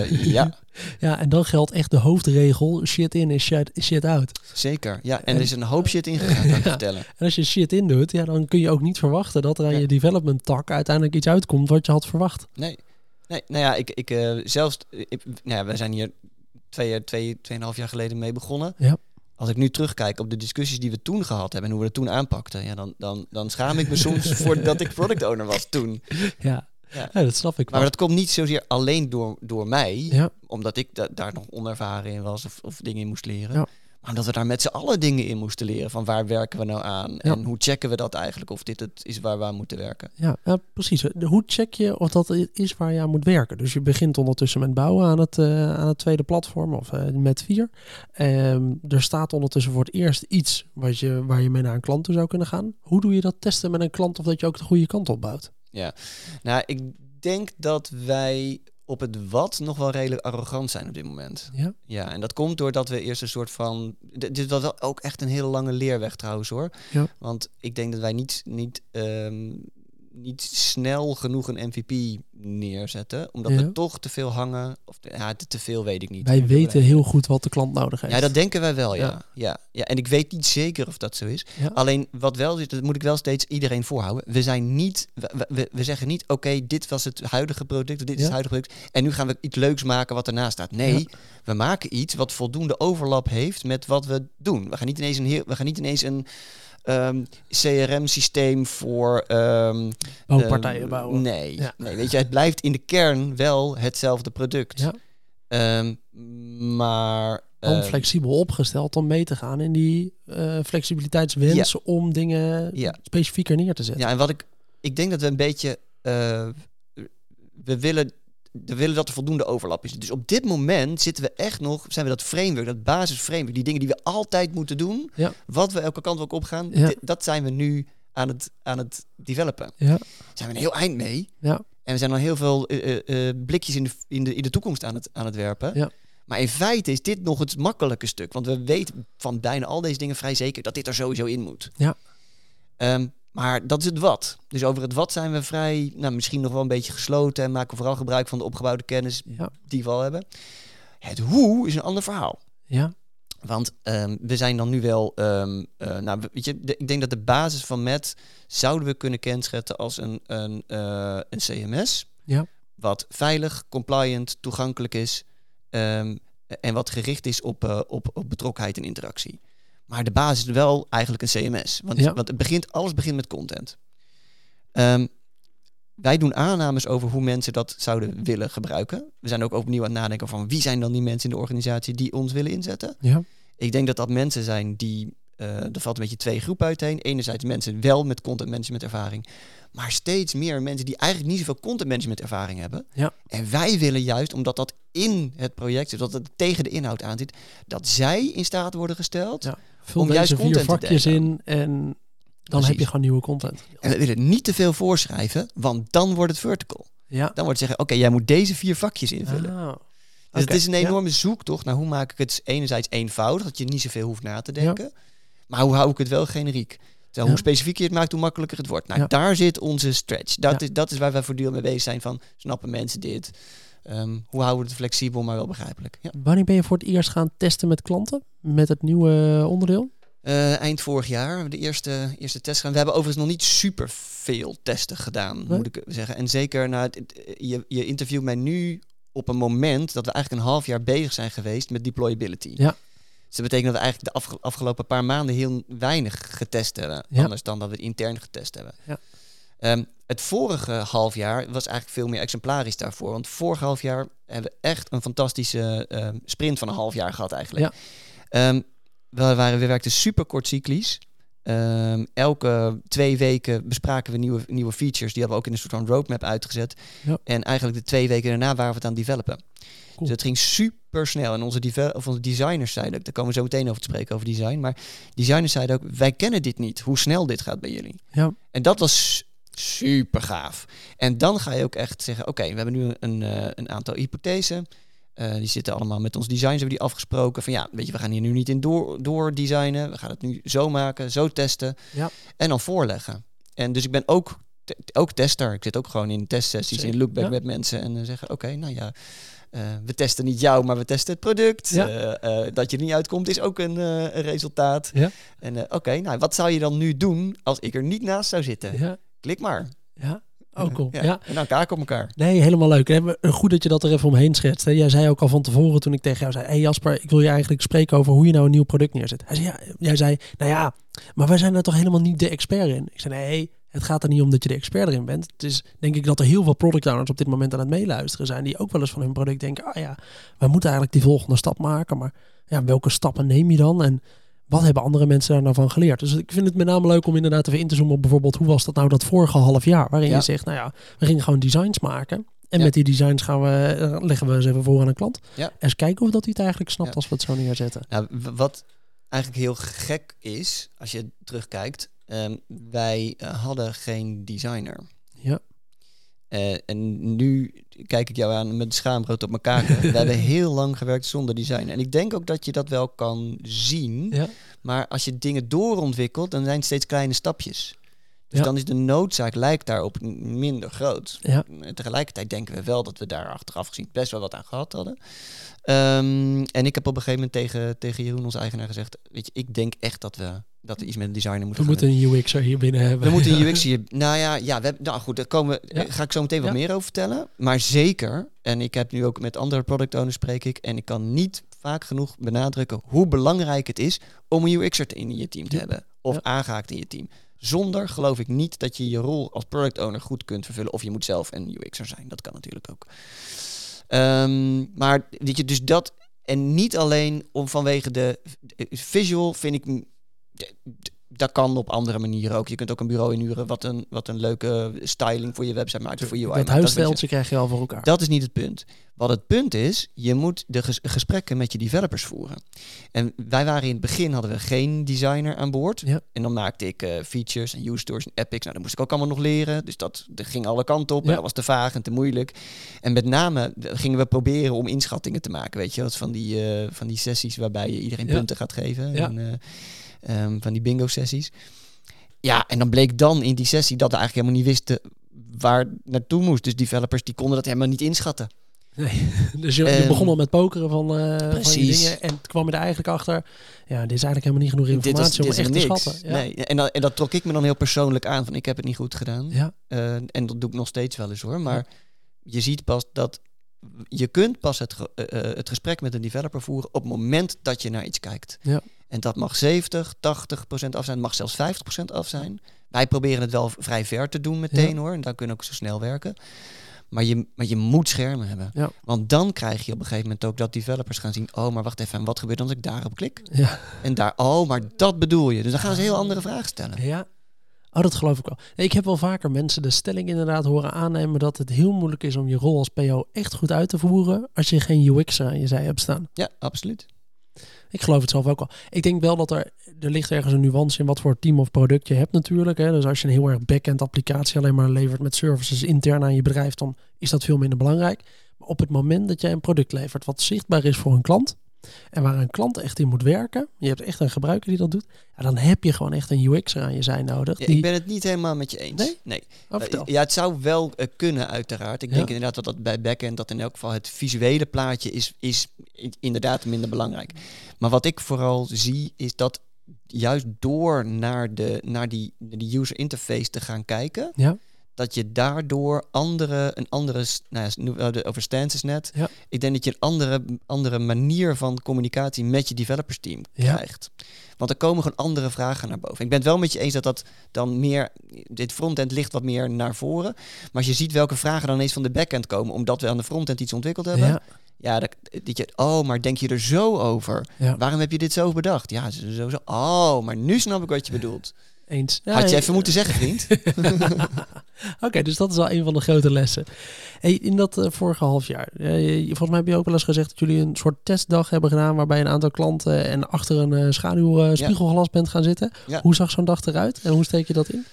Eh, ja, [LAUGHS] Ja, en dan geldt echt de hoofdregel, shit in is shit, shit out. zeker. Ja, en En- er is een hoop shit [LAUGHS] je Ja. vertellen. En als je shit in doet, ja, dan kun je ook niet verwachten dat er aan je development tak uiteindelijk iets uitkomt wat je had verwacht. Nee, nee nou ja, ik, ik zelfs, ik, nou ja, we zijn hier twee, jaar- twee, tweeënhalf jaar geleden mee begonnen. Ja. Als ik nu terugkijk op de discussies die we toen gehad hebben en hoe we het toen aanpakten, ja, dan, dan, dan schaam ik me soms [LAUGHS] voor dat ik product owner was toen. Ja, Ja. ja. dat snap ik wel. Maar dat komt niet zozeer alleen door, door mij, Ja. omdat ik da- daar nog onervaren in was of, of dingen in moest leren. Maar dat we daar met z'n allen dingen in moesten leren. Van waar werken we nou aan? En hoe checken we dat eigenlijk? Of dit het is waar we aan moeten werken? Ja, ja precies. Hoe check je of dat is waar je aan moet werken? Dus je begint ondertussen met bouwen aan het, uh, aan het tweede platform of uh, met vier. Um, er staat ondertussen voor het eerst iets wat je, waar je mee naar een klant toe zou kunnen gaan. Hoe doe je dat testen met een klant of dat je ook de goede kant op bouwt? Ja, nou ik denk dat wij op het wat nog wel redelijk arrogant zijn op dit moment. Ja. Ja, en dat komt doordat we eerst een soort van. Dit was wel ook echt een hele lange leerweg trouwens hoor. Ja. Want ik denk dat wij niet, niet um, niet snel genoeg een MVP neerzetten. Omdat we toch te veel hangen. Of ja, te, veel weet ik niet. Wij weten heel goed wat de klant nodig heeft. Ja, dat denken wij wel, ja. ja. ja. En ik weet niet zeker of dat zo is. Alleen wat wel zit, dat moet ik wel steeds iedereen voorhouden. We zijn niet, we, we, we zeggen niet, oké, dit was het huidige product, dit is het huidige product. En nu gaan we iets leuks maken wat ernaast staat. Nee, we maken iets wat voldoende overlap heeft met wat we doen. We gaan niet ineens een heel, we gaan niet ineens een um, CRM-systeem voor. Um, Bouwpartijen bouwen. Nee, nee, weet je, het blijft in de kern wel hetzelfde product. Ja. Um, maar. Om flexibel opgesteld om mee te gaan in die uh, flexibiliteitswens om dingen ja. specifieker neer te zetten. Ja, en wat ik. Ik denk dat we een beetje. Uh, we willen we willen dat er voldoende overlap is. Dus op dit moment zitten we echt nog, zijn we dat framework, dat basisframework, die dingen die we altijd moeten doen, ja. wat we elke kant ook op gaan, dat zijn we nu aan het, aan het developen. Ja. Daar zijn we een heel eind mee. Ja. En we zijn al heel veel uh, uh, blikjes in de, in, de, in de toekomst aan het, aan het werpen. Ja. Maar in feite is dit nog het makkelijke stuk. Want we weten van bijna al deze dingen vrij zeker dat dit er sowieso in moet. Ja. Um, maar dat is het wat. Dus over het wat zijn we vrij, nou, misschien nog wel een beetje gesloten en maken vooral gebruik van de opgebouwde kennis die we al hebben. Het hoe is een ander verhaal. Ja. Want um, we zijn dan nu wel, um, uh, nou, weet je, de, ik denk dat de basis van MET zouden we kunnen kenschetten als een, een, uh, een CMS. Ja. Wat veilig, compliant, toegankelijk is um, en wat gericht is op, uh, op, op betrokkenheid en interactie. Maar de basis is wel eigenlijk een CMS. Want, ja. want het begint, alles begint met content. Um, wij doen aannames over hoe mensen dat zouden willen gebruiken. We zijn ook opnieuw aan het nadenken van wie zijn dan die mensen in de organisatie die ons willen inzetten. Ja. Ik denk dat dat mensen zijn die, uh, er valt een beetje twee groepen uiteen. Enerzijds mensen wel met content management ervaring, maar steeds meer mensen die eigenlijk niet zoveel content management ervaring hebben. Ja. En wij willen juist, omdat dat in het project zit, dat het tegen de inhoud aan zit, dat zij in staat worden gesteld ja. Vul om juist vier vakjes in en dan Precies. heb je gewoon nieuwe content. En we willen niet te veel voorschrijven, want dan wordt het vertical. Ja. Dan wordt het zeggen, oké, jij moet deze vier vakjes invullen. Oh. Dus het is een enorme ja. zoektocht naar hoe maak ik het enerzijds eenvoudig, dat je niet zoveel hoeft na te denken. Ja. Maar hoe hou ik het wel generiek? Terwijl hoe specifiek je het maakt, hoe makkelijker het wordt. Nou, daar zit onze stretch. Dat, is, dat is waar wij voortdurend mee bezig zijn van, snappen mensen dit? Um, hoe houden we het flexibel, maar wel begrijpelijk? Ja. Wanneer ben je voor het eerst gaan testen met klanten? Met het nieuwe onderdeel? Uh, eind vorig jaar hebben we de eerste, eerste test gedaan. We hebben overigens nog niet super veel testen gedaan, nee? moet ik zeggen. En zeker, nou, je, je interviewt mij nu op een moment dat we eigenlijk een half jaar bezig zijn geweest met deployability. Ja. Dus dat betekent dat we eigenlijk de afge afgelopen paar maanden heel weinig getest hebben. Ja. Anders dan dat we het intern getest hebben. Ja. Um, het vorige half jaar was eigenlijk veel meer exemplarisch daarvoor. Want vorig half jaar hebben we echt een fantastische um, sprint van een half jaar gehad eigenlijk. Ja. Um, we, waren, we werkten super kort cyclisch. Um, elke twee weken bespraken we nieuwe, nieuwe features. Die hebben we ook in een soort van roadmap uitgezet. Ja. En eigenlijk de twee weken daarna waren we het aan het developen. Cool. Dus het ging super snel. En onze, of onze designers zeiden ook, daar komen we zo meteen over te spreken, over design. Maar designers zeiden ook, wij kennen dit niet, hoe snel dit gaat bij jullie. Ja. En dat was super gaaf. En dan ga je ook echt zeggen, oké, okay, we hebben nu een, uh, een aantal hypothesen. Uh, die zitten allemaal met ons designs, hebben die afgesproken. Van ja, weet je, we gaan hier nu niet in door, door designen. We gaan het nu zo maken, zo testen. Ja. En dan voorleggen. En dus ik ben ook, te, ook tester. Ik zit ook gewoon in testsessies, Zeker. in lookback Ja. met mensen. En uh, zeggen, oké, nou ja, uh, we testen niet jou, maar we testen het product. Ja. Uh, dat je er niet uitkomt is ook een, resultaat. Ja. En oké, okay, nou wat zou je dan nu doen als ik er niet naast zou zitten? Ja. Klik maar. Ja. Oh, cool. Ja. En dan kaak op elkaar. Nee, helemaal leuk. En Goed dat je dat er even omheen schetst. Hè. Jij zei ook al van tevoren toen ik tegen jou zei... Hé hey Jasper, ik wil je eigenlijk spreken over hoe je nou een nieuw product neerzet. Hij zei, ja, jij zei, nou ja, maar wij zijn daar toch helemaal niet de expert in? Ik zei, nee, het gaat er niet om dat je de expert erin bent. Het is denk ik dat er heel veel product owners op dit moment aan het meeluisteren zijn... die ook wel eens van hun product denken... ah ja, wij moeten eigenlijk die volgende stap maken... maar ja, welke stappen neem je dan? En wat hebben andere mensen daar nou van geleerd? Dus ik vind het met name leuk om inderdaad even in te zoomen op bijvoorbeeld hoe was dat nou dat vorige half jaar? Waarin Ja. je zegt, nou ja, we gingen gewoon designs maken. En Ja. met die designs gaan we, eh, leggen we ze even voor aan een klant. Ja. Eens kijken of dat hij het eigenlijk snapt Ja. als we het zo neerzetten. Nou, w- wat eigenlijk heel gek is, als je terugkijkt, ehm, wij eh, hadden geen designer. Ja. Eh, en nu kijk ik jou aan met schaamrood op mijn kaken. [LAUGHS] we hebben heel lang gewerkt zonder design. En ik denk ook dat je dat wel kan zien. Ja. Maar als je dingen doorontwikkelt, dan zijn het steeds kleine stapjes. Dus Ja. dan is de noodzaak lijkt daarop minder groot. Ja. Tegelijkertijd denken we wel dat we daar achteraf gezien best wel wat aan gehad hadden. Ehm, en ik heb op een gegeven moment tegen, tegen Jeroen, onze eigenaar, gezegd... Weet je, ik denk echt dat we, dat we iets met een designer We moeten gaan moeten een UX'er hier binnen hebben. We moeten een [LAUGHS] UX hier... Nou ja, ja we nou goed, daar komen, we- Ja. ga ik zo meteen wat meer over vertellen. Maar zeker, en ik heb nu ook met andere product owners spreek ik... en ik kan niet vaak genoeg benadrukken hoe belangrijk het is... om een UX'er in je team te hebben. Of aangehaakt in je team. Zonder geloof ik niet dat je je rol als product owner goed kunt vervullen. Of je moet zelf een UX'er zijn. Dat kan natuurlijk ook. Ehm, maar weet je, dus dat. En niet alleen om vanwege de de visual vind ik. Dat kan op andere manieren ook. Je kunt ook een bureau inhuren wat een, wat een leuke styling voor je website maakt. Voor je UI dat huisstijltje krijg je al voor elkaar. dat is niet het punt. Wat het punt is, je moet de ges- gesprekken met je developers voeren. En wij waren in het begin hadden we geen designer aan boord. Ja. En dan maakte ik eh, features en use stories en epics. Nou, dat moest ik ook allemaal nog leren. Dus dat, dat ging alle kanten op. Ja. Dat was te vaag en te moeilijk. En met name gingen we proberen om inschattingen te maken. Weet je, van die, eh, van die sessies waarbij je iedereen Ja. punten gaat geven. Ja. En, eh, ehm, van die bingo sessies. Ja, en dan bleek dan in die sessie dat we eigenlijk helemaal niet wisten waar naartoe moest. Dus developers die konden dat helemaal niet inschatten. Nee. [LAUGHS] Dus je, je Ehm, begon al met pokeren van, eh van die dingen. En kwam je er eigenlijk achter. Ja, dit is eigenlijk helemaal niet genoeg informatie om dit echt te schatten. Ja. Nee, en, dan, en dat trok ik me dan heel persoonlijk aan van ik heb het niet goed gedaan. Ja. Eh, en dat doe ik nog steeds wel eens hoor. Maar je ziet pas dat je kunt pas het, eh, het gesprek met een developer voeren op het moment dat je naar iets kijkt. Ja. En dat mag 70, 80 procent af zijn, het mag zelfs 50 procent af zijn. Wij proberen het wel vrij ver te doen meteen Ja. hoor. En daar kunnen we ook zo snel werken. Maar je, maar je moet schermen hebben. Ja. Want dan krijg je op een gegeven moment ook dat developers gaan zien... oh, maar wacht even, en wat gebeurt dan als ik daarop klik? Ja. En daar, oh, maar dat bedoel je. Dus dan gaan ze heel andere vragen stellen. ja. Oh, dat geloof ik wel. Nee, ik heb wel vaker mensen de stelling inderdaad horen aannemen dat het heel moeilijk is om je rol als PO echt goed uit te voeren als je geen UX'er aan je zij hebt staan. Ja, absoluut. Ik geloof het zelf ook wel. Ik denk wel dat er, er ligt ergens een nuance in wat voor team of product je hebt natuurlijk. Hè. Dus als je een heel erg back-end applicatie alleen maar levert met services intern aan je bedrijf, dan is dat veel minder belangrijk. Maar op het moment dat jij een product levert wat zichtbaar is voor een klant en waar een klant echt in moet werken, je hebt echt een gebruiker die dat doet, ja, dan heb je gewoon echt een UX'er aan je zij nodig. Ja, die... ik ben het niet helemaal met je eens. Nee? nee. Oh. Eh, ja, het zou wel eh, kunnen uiteraard. Ik Ja. denk inderdaad dat dat bij backend, dat in elk geval het visuele plaatje is, is inderdaad minder belangrijk. Maar wat ik vooral zie, is dat juist door naar, de, naar die, die user interface te gaan kijken, Ja. Dat je daardoor andere, een andere, nou ja, hadden over stances net. Ja. Ik denk dat je een andere, andere manier van communicatie met je developers team Ja. krijgt. Want er komen gewoon andere vragen naar boven. Ik ben het wel met je eens dat dat dan meer, dit frontend ligt wat meer naar voren. Maar als je ziet welke vragen dan eens van de backend komen, omdat we aan de frontend iets ontwikkeld hebben. Ja, Ja, dat, dat je, oh, maar denk je er zo over? Waarom heb je dit zo bedacht? Ja, zo, zo, zo. Oh, maar nu snap ik wat je bedoelt. Eens. Ja, Had je ja, even moeten zeggen, vriend. [LAUGHS] Oké, dus dat is wel een van de grote lessen. Hey, in dat eh, vorige half jaar, eh, volgens mij heb je ook wel eens gezegd dat jullie een soort testdag hebben gedaan waarbij een aantal klanten en achter een eh, schaduw spiegelglas bent gaan zitten. Hoe zag zo'n dag eruit en hoe steek je dat in?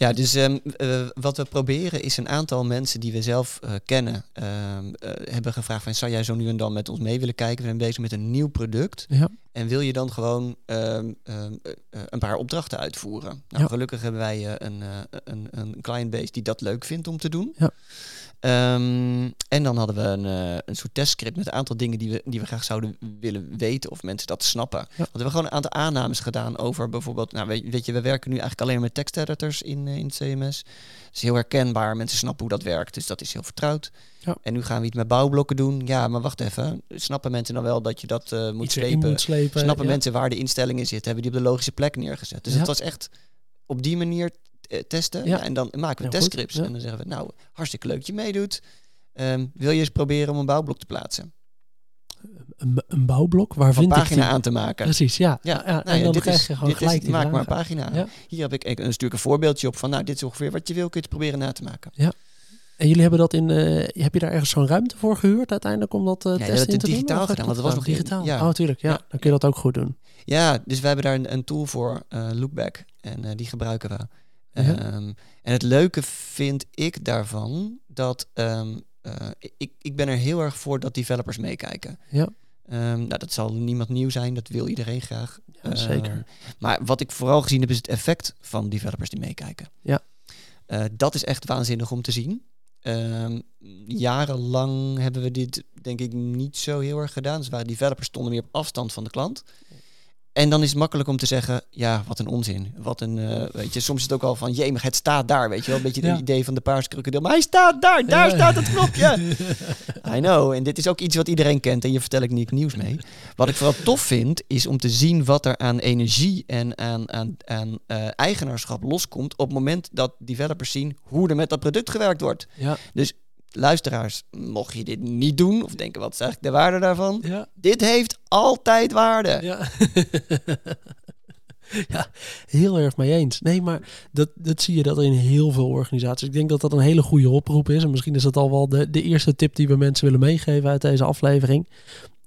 Ja, dus ehm, eh, wat we proberen is een aantal mensen die we zelf eh, kennen, ehm, eh, hebben gevraagd van zou jij zo nu en dan met ons mee willen kijken? We zijn bezig met een nieuw product. Ja, En wil je dan gewoon ehm, ehm, eh, eh, een paar opdrachten uitvoeren? Nou, Ja. gelukkig hebben wij een, een, een clientbase die dat leuk vindt om te doen. Ja. Ehm, en dan hadden we een, eh, een soort testscript met een aantal dingen die we, die we graag zouden willen weten of mensen dat snappen. Ja. Want we hebben gewoon een aantal aannames gedaan over bijvoorbeeld, nou weet, weet je, we werken nu eigenlijk alleen met teksteditors in, eh, in het CMS. Het is heel herkenbaar, mensen snappen hoe dat werkt, dus dat is heel vertrouwd. Ja. En nu gaan we iets met bouwblokken doen. Ja, maar wacht even, snappen mensen dan wel dat je dat eh, moet slepen? moet slepen. Snappen ja. mensen waar de instellingen zitten? Hebben die op de logische plek neergezet? Dus het was echt op die manier eh, testen. Ja. Ja, en dan maken we testscripts. ja. En dan zeggen we, nou, hartstikke leuk dat je meedoet. Ehm, wil je eens proberen om een bouwblok te plaatsen? Een, een bouwblok waar Van vind ik pagina aan te maken. Precies, ja. Ja, ja, nou en ja, dan krijg je gewoon gelijk die Maak maar een pagina. Ja. Hier heb ik, ik een stuk een voorbeeldje op van, nou, dit is ongeveer wat je wil, kun je het proberen na te maken. En jullie hebben dat in, eh, heb je daar ergens zo'n ruimte voor gehuurd uiteindelijk om dat eh we testen te doen? digitaal gedaan, want dat was nog digitaal. ja. Oh, tuurlijk, ja. Ja. Dan kun je dat ook goed doen. Ja, dus we hebben daar een, een tool voor, Lookback, en die gebruiken we. Ja. Ehm, en het leuke vind ik daarvan dat ehm, eh, ik, ik ben er heel erg voor dat developers meekijken. Ja. Ehm, nou, dat zal niemand nieuw zijn, dat wil iedereen graag. Ja, zeker. Maar wat ik vooral gezien heb, is het effect van developers die meekijken. Ja. Eh, dat is echt waanzinnig om te zien. Jarenlang hebben we dit, denk ik, niet zo heel erg gedaan. Dus waar developers stonden meer op afstand van de klant. En dan is het makkelijk om te zeggen, ja, wat een onzin. Wat een, eh, weet je, soms is het ook al van, jee, maar het staat daar, weet je wel. Een beetje Ja. het idee van de paarse krokodil. Maar hij staat daar, daar Ja. staat het knopje. [LAUGHS] I know. En dit is ook iets wat iedereen kent en hier vertel ik niet nieuws mee. Wat ik vooral tof vind, is om te zien wat er aan energie en aan, aan, aan eh, eigenaarschap loskomt op het moment dat developers zien hoe er met dat product gewerkt wordt. Ja. Luisteraars, mocht je dit niet doen of denken wat is eigenlijk de waarde daarvan? Ja. Dit heeft altijd waarde. Ja. [LAUGHS] ja, heel erg mee eens. Nee, maar dat, dat zie je dat in heel veel organisaties. Ik denk dat dat een hele goede oproep is. En misschien is dat al wel de, de eerste tip die we mensen willen meegeven uit deze aflevering.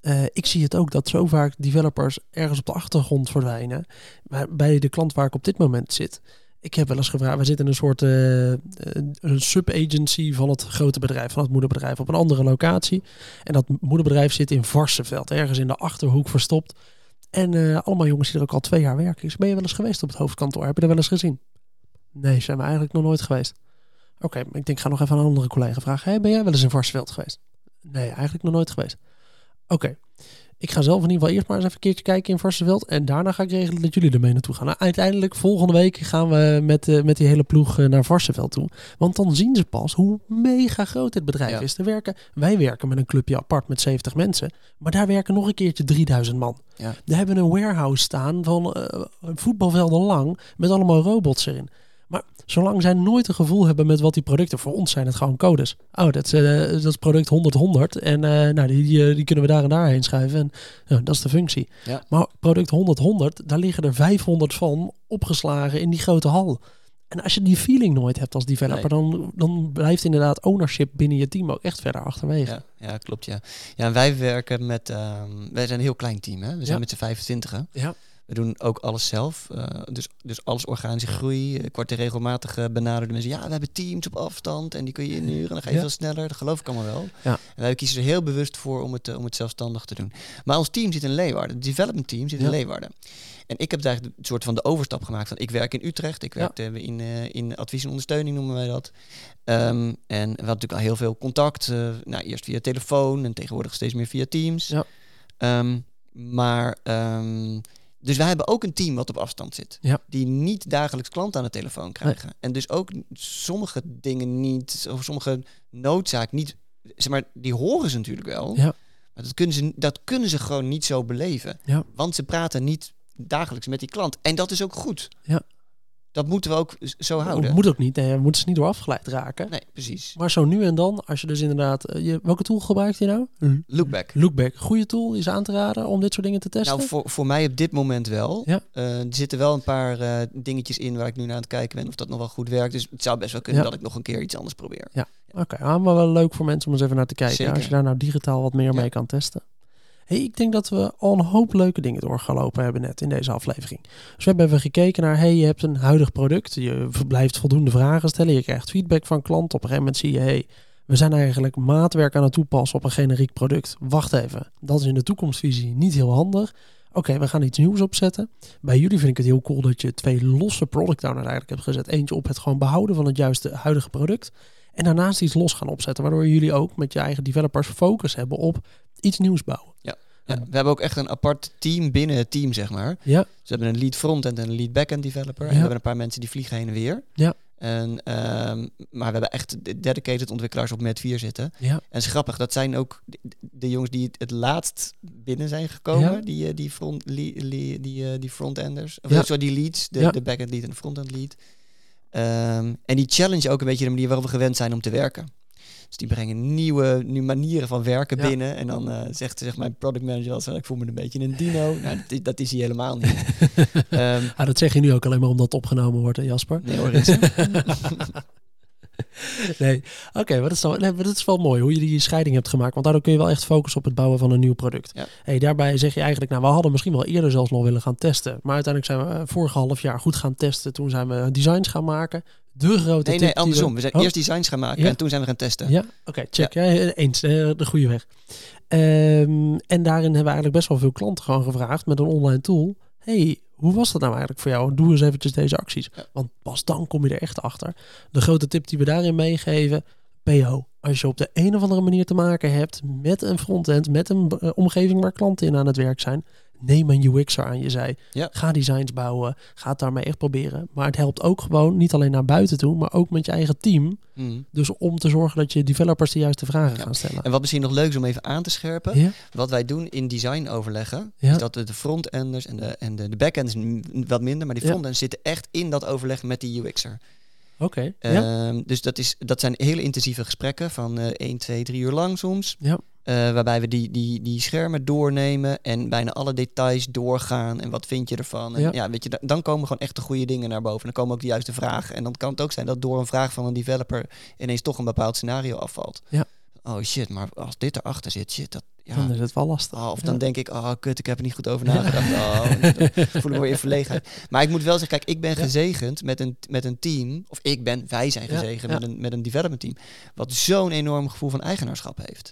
Eh, ik zie het ook dat zo vaak developers ergens op de achtergrond verdwijnen. Maar bij de klant waar ik op dit moment zit. Ik heb wel eens gevraagd, we zitten in een soort een sub-agency van het grote bedrijf, van het moederbedrijf, op een andere locatie. En dat moederbedrijf zit in Varsenveld, ergens in de achterhoek verstopt. En eh, allemaal jongens die er ook al twee jaar werken. Zeg, ben je wel eens geweest op het hoofdkantoor? Heb je er wel eens gezien? Nee, zijn we eigenlijk nog nooit geweest. Oké, ik denk, ga nog even aan een andere collega vragen. Hey, ben jij wel eens in Varsenveld geweest? Nee, eigenlijk nog nooit geweest. Oké, ik ga zelf in ieder geval eerst maar eens even een keertje kijken in Varsenveld. En daarna ga ik regelen dat jullie ermee naartoe gaan. Nou, uiteindelijk, volgende week gaan we met, eh, met die hele ploeg eh, naar Varsenveld toe. Want dan zien ze pas hoe mega groot dit bedrijf Ja. is. Te werken. Wij werken met een clubje apart met 70 mensen. Maar daar werken nog een keertje 3000 man. Ja. Daar hebben een warehouse staan van eh, voetbalvelden lang met allemaal robots erin. Maar zolang zij nooit een gevoel hebben met wat die producten... Voor ons zijn het gewoon codes. Oh, dat is, eh, dat is product 100-100. En eh, nou, die, die, eh, die kunnen we daar en daarheen schuiven. En ja, dat is de functie. Ja. Maar product 100-100, daar liggen er 500 van opgeslagen in die grote hal. En als je die feeling nooit hebt als developer... Dan, dan blijft inderdaad ownership binnen je team ook echt verder achterwege. Ja, ja, klopt. Ja. ja, en wij werken met. ehm, wij zijn een heel klein team, hè? We zijn Ja. met z'n 25. Ja. We doen ook alles zelf. eh, dus, dus alles organische groei. Ik word er regelmatig eh, benaderd door mensen. Ja, we hebben teams op afstand en die kun je inhuren. Dan ga je Ja. veel sneller. Dat geloof ik allemaal wel. Ja. En wij kiezen er heel bewust voor om het, eh, om het zelfstandig te doen. Maar ons team zit in Leeuwarden. Het development team zit in Ja. Leeuwarden. En ik heb daar een soort van de overstap gemaakt. Van ik werk in Utrecht. Ik Ja. werkte in, eh, in advies en ondersteuning noemen wij dat. Ehm, en we hadden natuurlijk al heel veel contact. eh, nou, eerst via telefoon en tegenwoordig steeds meer via Teams. Ja. Ehm, maar, ehm, dus wij hebben ook een team wat op afstand zit. Ja. Die niet dagelijks klanten aan de telefoon krijgen. En dus ook sommige dingen niet, of sommige noodzaak niet, zeg maar, die horen ze natuurlijk wel. Ja. Maar dat kunnen, ze, dat kunnen ze gewoon niet zo beleven. Ja. Want ze praten niet dagelijks met die klant. En dat is ook goed. Ja. Dat moeten we ook zo houden. Dat moet ook niet. Nee, we moeten ze niet door afgeleid raken. Nee, precies. Maar zo nu en dan, als je dus inderdaad... eh, Je, welke tool gebruikt je nou? Lookback. Lookback. Goede tool, is aan te raden om dit soort dingen te testen? Nou, voor, voor mij op dit moment wel. Ja. Eh, er zitten wel een paar eh, dingetjes in waar ik nu naar aan het kijken ben of dat nog wel goed werkt. Dus het zou best wel kunnen Ja. dat ik nog een keer iets anders probeer. Oké, ah, maar wel leuk voor mensen om eens even naar te kijken. Zeker. Als je daar nou digitaal wat meer Ja. mee kan testen. Ik denk dat we al een hoop leuke dingen doorgelopen hebben net in deze aflevering. Dus we hebben gekeken naar, hey, je hebt een huidig product. Je blijft voldoende vragen stellen. Je krijgt feedback van klanten. Op een gegeven moment zie je, hey, we zijn eigenlijk maatwerk aan het toepassen op een generiek product. Wacht even, dat is in de toekomstvisie niet heel handig. Oké, we gaan iets nieuws opzetten. Bij jullie vind ik het heel cool dat je twee losse product owners eigenlijk hebt gezet. Eentje op het gewoon behouden van het juiste huidige product. En daarnaast iets los gaan opzetten. Waardoor jullie ook met je eigen developers focus hebben op iets nieuws bouwen. Ja, we hebben ook echt een apart team binnen het team, zeg maar. Ja, Dus we hebben een lead frontend en een lead backend developer. En we hebben een paar mensen die vliegen heen en weer. Ja. En, ehm, maar we hebben echt de- dedicated ontwikkelaars op Met 4 zitten. ja, En het is grappig, dat zijn ook de, jongens die het, laatst binnen zijn gekomen. Ja. Die, eh, die, front, li- li- die, eh, die frontenders. Of Ja. sorry, die leads. De, de backend lead en de frontend lead. Ehm, en die challenge ook een beetje de manier waarop we gewend zijn om te werken. Dus die brengen nieuwe, nieuwe manieren van werken binnen. En dan uh, zegt zeg mijn product manager wel ik voel me een beetje een dino. [LAUGHS] nou, dat, is, dat is hij helemaal niet. um, [LAUGHS] ah, dat zeg je nu ook alleen maar omdat het opgenomen wordt, hè, Jasper? Nee hoor, [LAUGHS] nee, oké, maar, dat is nee, maar dat is wel mooi hoe je die scheiding hebt gemaakt. Want daardoor kun je wel echt focussen op het bouwen van een nieuw product. Ja. Hey, daarbij zeg je eigenlijk, nou, we hadden misschien wel eerder zelfs nog willen gaan testen. Maar uiteindelijk zijn we uh, vorige half jaar goed gaan testen. Toen zijn we designs gaan maken. De grote Nee, nee, andersom. We, zijn oh. eerst designs gaan maken en toen zijn we gaan testen. Ja, oké, check. Ja. eens, uh, de goede weg. Um, en daarin hebben we eigenlijk best wel veel klanten gewoon gevraagd met een online tool. hey, hoe was dat nou eigenlijk voor jou? Doe eens eventjes deze acties. Want pas dan kom je er echt achter. De grote tip die we daarin meegeven, PO. Als je op de een of andere manier te maken hebt met een frontend, met een eh, omgeving waar klanten in aan het werk zijn, neem een UX'er aan je zij. Ga designs bouwen. Ga het daarmee echt proberen. Maar het helpt ook gewoon niet alleen naar buiten toe, maar ook met je eigen team. Mm. Dus om te zorgen dat je developers de juiste vragen gaan stellen. En wat misschien nog leuk is om even aan te scherpen. Wat wij doen in design overleggen, is dat de frontenders en de, en de, de backenders wat minder, maar die frontenders zitten echt in dat overleg met die UX'er. Oké. Ehm, dus dat, is, dat zijn hele intensieve gesprekken van uh, 1, 2, 3 uur lang soms. Ja. Uh, waarbij we die, die, die schermen doornemen en bijna alle details doorgaan. En wat vind je ervan? En ja. ja. weet je, dan komen gewoon echt de goede dingen naar boven. Dan komen ook de juiste vragen. En dan kan het ook zijn dat door een vraag van een developer ineens toch een bepaald scenario afvalt. Ja. Oh shit, maar als dit erachter zit, shit, dat, ja. Dan is het wel lastig. Oh, of dan denk ik, oh kut, ik heb er niet goed over nagedacht. Oh, [LAUGHS] voel ik me weer verlegenheid. Maar ik moet wel zeggen, kijk, ik ben gezegend met een, met een team. Of ik ben, wij zijn gezegend Met, een, met een development team. Wat zo'n enorm gevoel van eigenaarschap heeft.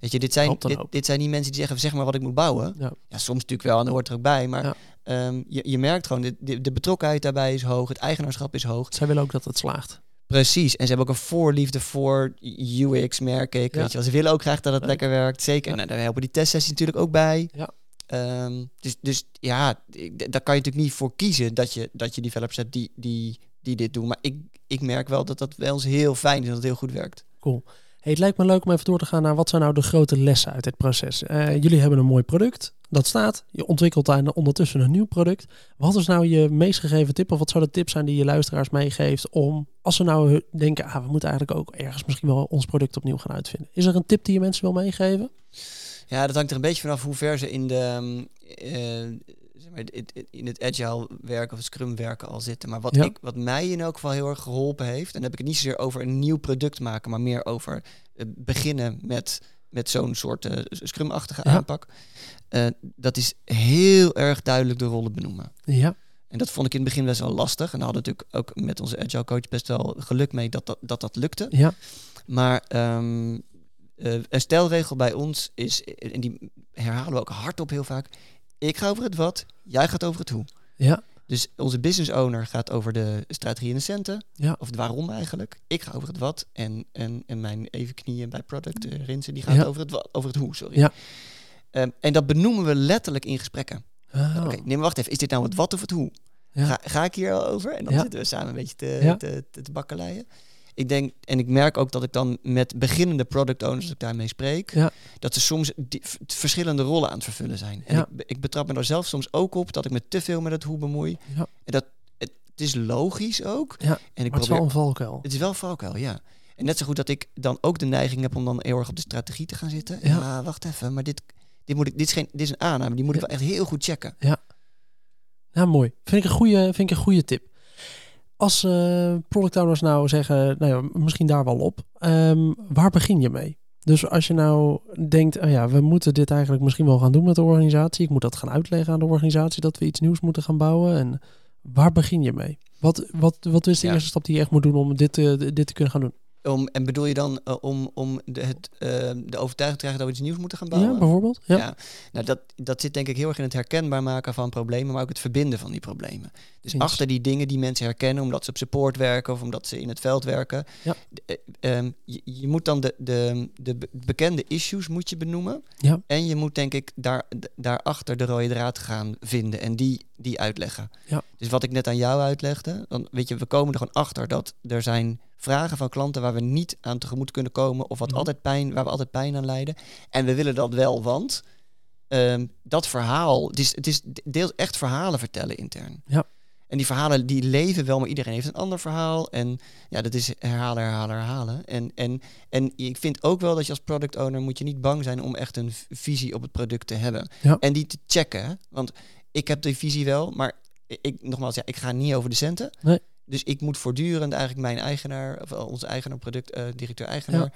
Weet je, dit zijn, dit, dit, zijn niet mensen die zeggen, zeg maar wat ik moet bouwen. Ja, ja soms natuurlijk wel, en dat hoort er ook bij. Maar um, je, je merkt gewoon, de, de betrokkenheid daarbij is hoog, het eigenaarschap is hoog. Zij willen ook dat het slaagt. Precies. En ze hebben ook een voorliefde voor UX, merk ik. Weet je, ze willen ook graag dat het lekker werkt. Zeker. Nou, daar helpen die testsessies natuurlijk ook bij. Ja. Um, dus, dus ja, daar kan je natuurlijk niet voor kiezen dat je, dat je developers hebt die, die, die dit doen. Maar ik, ik merk wel dat dat wel eens heel fijn is dat het heel goed werkt. Cool. Het lijkt me leuk om even door te gaan naar wat zijn nou de grote lessen uit dit proces. Uh, jullie hebben een mooi product, dat staat. Je ontwikkelt daar ondertussen een nieuw product. Wat is nou je meest gegeven tip of wat zou de tip zijn die je luisteraars meegeeft om, als ze nou denken, ah, we moeten eigenlijk ook ergens misschien wel ons product opnieuw gaan uitvinden. Is er een tip die je mensen wil meegeven? Ja, dat hangt er een beetje vanaf hoe ver ze in de, uh, in het agile werken of het scrum werken al zitten. Maar wat, ik, wat mij in elk geval heel erg geholpen heeft, en dan heb ik het niet zozeer over een nieuw product maken, maar meer over uh, beginnen met, met zo'n soort uh, scrum-achtige aanpak. Uh, dat is heel erg duidelijk de rollen benoemen. Ja. En dat vond ik in het begin best wel lastig. En daar hadden natuurlijk ook met onze agile coach best wel geluk mee dat dat, dat, dat lukte. Ja. Maar um, een stelregel bij ons is, en die herhalen we ook hardop heel vaak, ik ga over het wat, jij gaat over het hoe. Ja. Dus onze business owner gaat over de strategie en de centen. Ja. Of het waarom eigenlijk. Ik ga over het wat. En, en, en mijn even knieën bij product, uh, Rinsen, die gaat over, het wat, over het hoe. Sorry. Ja. Um, en dat benoemen we letterlijk in gesprekken. Oh. Oké, okay, nee, maar wacht even. Is dit nou het wat of het hoe? Ja. Ga, ga ik hier al over? En dan zitten we samen een beetje te, ja. te, te, te bakkeleien ik denk, en ik merk ook dat ik dan met beginnende product owners, als ik daarmee spreek, ja. dat ze soms die, verschillende rollen aan het vervullen zijn. En ja. ik, ik, betrap me daar zelf soms ook op dat ik me te veel met het hoe bemoei. Ja. En dat het, het, is logisch ook. En ik maar probeer, het is wel een valkuil. Het is wel een valkuil, ja. En net zo goed dat ik dan ook de neiging heb om dan heel erg op de strategie te gaan zitten. Ja, ja wacht even, maar dit, dit, moet ik, dit, is geen, dit is een aanname, die moet ik wel echt heel goed checken. Ja. Ja, mooi. Vind ik een goede, vind ik een goede tip. Als uh, product owners nou zeggen, nou ja, misschien daar wel op, um, waar begin je mee? Dus als je nou denkt, oh ja, we moeten dit eigenlijk misschien wel gaan doen met de organisatie. Ik moet dat gaan uitleggen aan de organisatie dat we iets nieuws moeten gaan bouwen. En waar begin je mee? Wat, wat, wat is de ja. eerste stap die je echt moet doen om dit, uh, dit te kunnen gaan doen? Om, en bedoel je dan uh, om, om de, het, uh, de overtuiging te krijgen dat we iets nieuws moeten gaan bouwen? Ja, bijvoorbeeld. Ja. ja. Nou, dat, dat zit denk ik heel erg in het herkenbaar maken van problemen, maar ook het verbinden van die problemen. Dus Eens. achter die dingen die mensen herkennen, omdat ze op support werken of omdat ze in het veld werken. Ja. Um, je, je, moet dan de, de, de bekende issues moet je benoemen. Ja. En je moet denk ik daar, daarachter de rode draad gaan vinden en die, die uitleggen. Ja. Dus wat ik net aan jou uitlegde, dan weet je, we komen er gewoon achter dat er zijn vragen van klanten waar we niet aan tegemoet kunnen komen of wat mm. altijd pijn, waar we altijd pijn aan lijden. En we willen dat wel, want um, dat verhaal, het is, het is deels echt verhalen vertellen intern. Ja. En die verhalen die leven wel, maar iedereen heeft een ander verhaal. En ja, dat is herhalen, herhalen, herhalen. En, en, en ik vind ook wel dat je als product owner moet je niet bang zijn om echt een visie op het product te hebben. Ja. En die te checken. Want ik heb die visie wel, maar ik, nogmaals, ja, ik ga niet over de centen. Nee. Dus ik moet voortdurend eigenlijk mijn eigenaar, of onze eigenaar, product, uh, directeur-eigenaar,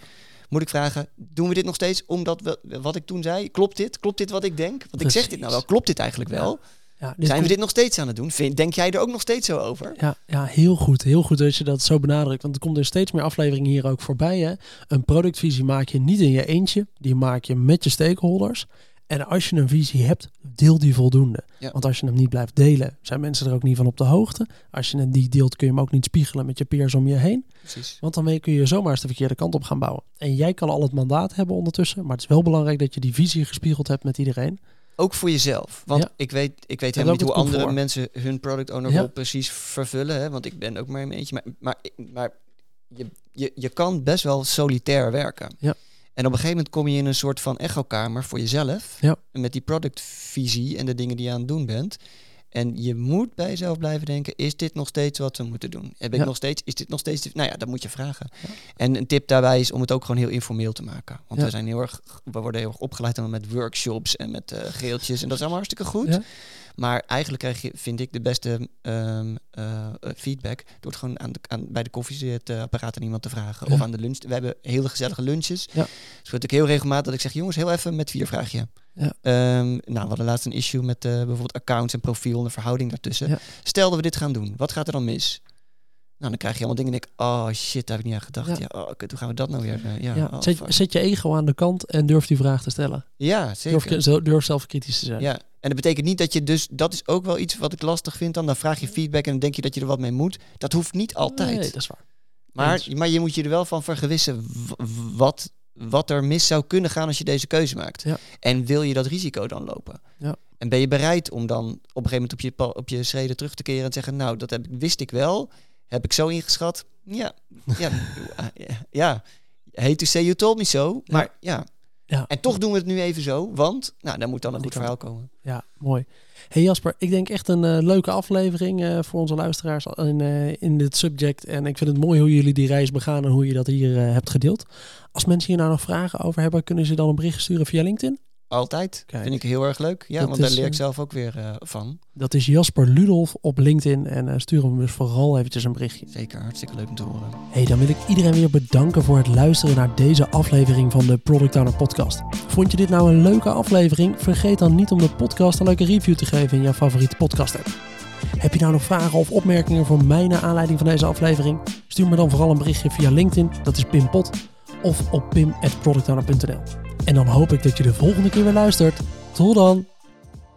moet ik vragen, doen we dit nog steeds omdat we, wat ik toen zei, klopt dit? Klopt dit wat ik denk? Want ik zeg dit nou wel, klopt dit eigenlijk wel? Ja, Zijn we dit nog steeds aan het doen? Vind, denk jij er ook nog steeds zo over? Ja, ja, heel goed. Heel goed dat je dat zo benadrukt. Want er komt er steeds meer afleveringen hier ook voorbij. Hè? Een productvisie maak je niet in je eentje. Die maak je met je stakeholders. En als je een visie hebt, deel die voldoende. Want als je hem niet blijft delen, zijn mensen er ook niet van op de hoogte. Als je hem die deelt, kun je hem ook niet spiegelen met je peers om je heen. Precies. Want dan kun je zomaar eens de verkeerde kant op gaan bouwen. En jij kan al het mandaat hebben ondertussen. Maar het is wel belangrijk dat je die visie gespiegeld hebt met iedereen. Ook voor jezelf. Want ik weet, ik weet helemaal niet hoe andere mensen hun product owner rol precies vervullen. Hè? Want ik ben ook maar een beetje. Maar, maar, maar je, je, je kan best wel solitair werken. Ja. En op een gegeven moment kom je in een soort van echokamer voor jezelf. Ja. Met die productvisie en de dingen die je aan het doen bent. En je moet bij jezelf blijven denken: is dit nog steeds wat we moeten doen? Heb ik nog steeds? Is dit nog steeds? Nou ja, dat moet je vragen. En een tip daarbij is om het ook gewoon heel informeel te maken. Want we zijn heel erg, we worden heel erg opgeleid met workshops en met uh, geeltjes en dat is allemaal hartstikke goed. Maar eigenlijk krijg je, vind ik, de beste um, uh, feedback door het gewoon aan de, aan, bij de koffiezetapparaat aan iemand te vragen. Of aan de lunch. We hebben hele gezellige lunches. Ja. Dus word ik heel regelmatig dat ik zeg, jongens, heel even met vier vraagje. Ja. Um, nou, we hadden laatst een issue met uh, bijvoorbeeld accounts en profiel en de verhouding daartussen. Ja. Stel dat we dit gaan doen, wat gaat er dan mis? Nou, dan krijg je allemaal dingen en denk oh shit, daar heb ik niet aan gedacht. Ja, ja oh, kut, hoe gaan we dat nou weer? Uh, ja, ja. Oh, zet, zet, je ego aan de kant en durf die vraag te stellen. Ja, zeker. Durf, durf zelf kritisch te zijn. Ja, en dat betekent niet dat je dus, dat is ook wel iets wat ik lastig vind dan. Dan vraag je feedback en dan denk je dat je er wat mee moet. Dat hoeft niet altijd. Nee, dat is waar. Maar, maar je moet je er wel van vergewissen wat, wat er mis zou kunnen gaan als je deze keuze maakt. Ja. En wil je dat risico dan lopen? Ja. En ben je bereid om dan op een gegeven moment op je, op je schreden terug te keren en te zeggen, nou, dat heb, wist ik wel. Heb ik zo ingeschat? Ja, ja, [LAUGHS] ja. Hate to say you told me so. Maar ja, ja. En toch doen we het nu even zo, want nou, dan moet dan een goed verhaal komen. Ja, mooi. Hey Jasper, ik denk echt een uh, leuke aflevering uh, voor onze luisteraars in, uh, in dit subject. En ik vind het mooi hoe jullie die reis begaan en hoe je dat hier hebt gedeeld. Als mensen hier nou nog vragen over hebben, kunnen ze dan een bericht sturen via LinkedIn? Altijd. Kijk. Vind ik heel erg leuk. Ja, want daar leer ik zelf ook weer uh, van. Dat is Jasper Ludolf op LinkedIn. En uh, stuur hem dus vooral eventjes een berichtje. Zeker, hartstikke leuk om te horen. hey, dan wil ik iedereen weer bedanken voor het luisteren naar deze aflevering van de Product Owner Podcast. Vond je dit nou een leuke aflevering? Vergeet dan niet om de podcast een leuke review te geven in jouw favoriete podcast app. Heb je nou nog vragen of opmerkingen voor mij naar aanleiding van deze aflevering? Stuur me dan vooral een berichtje via LinkedIn, dat is Pim Pot, of op pim.productowner.nl. En dan hoop ik dat je de volgende keer weer luistert. Tot dan!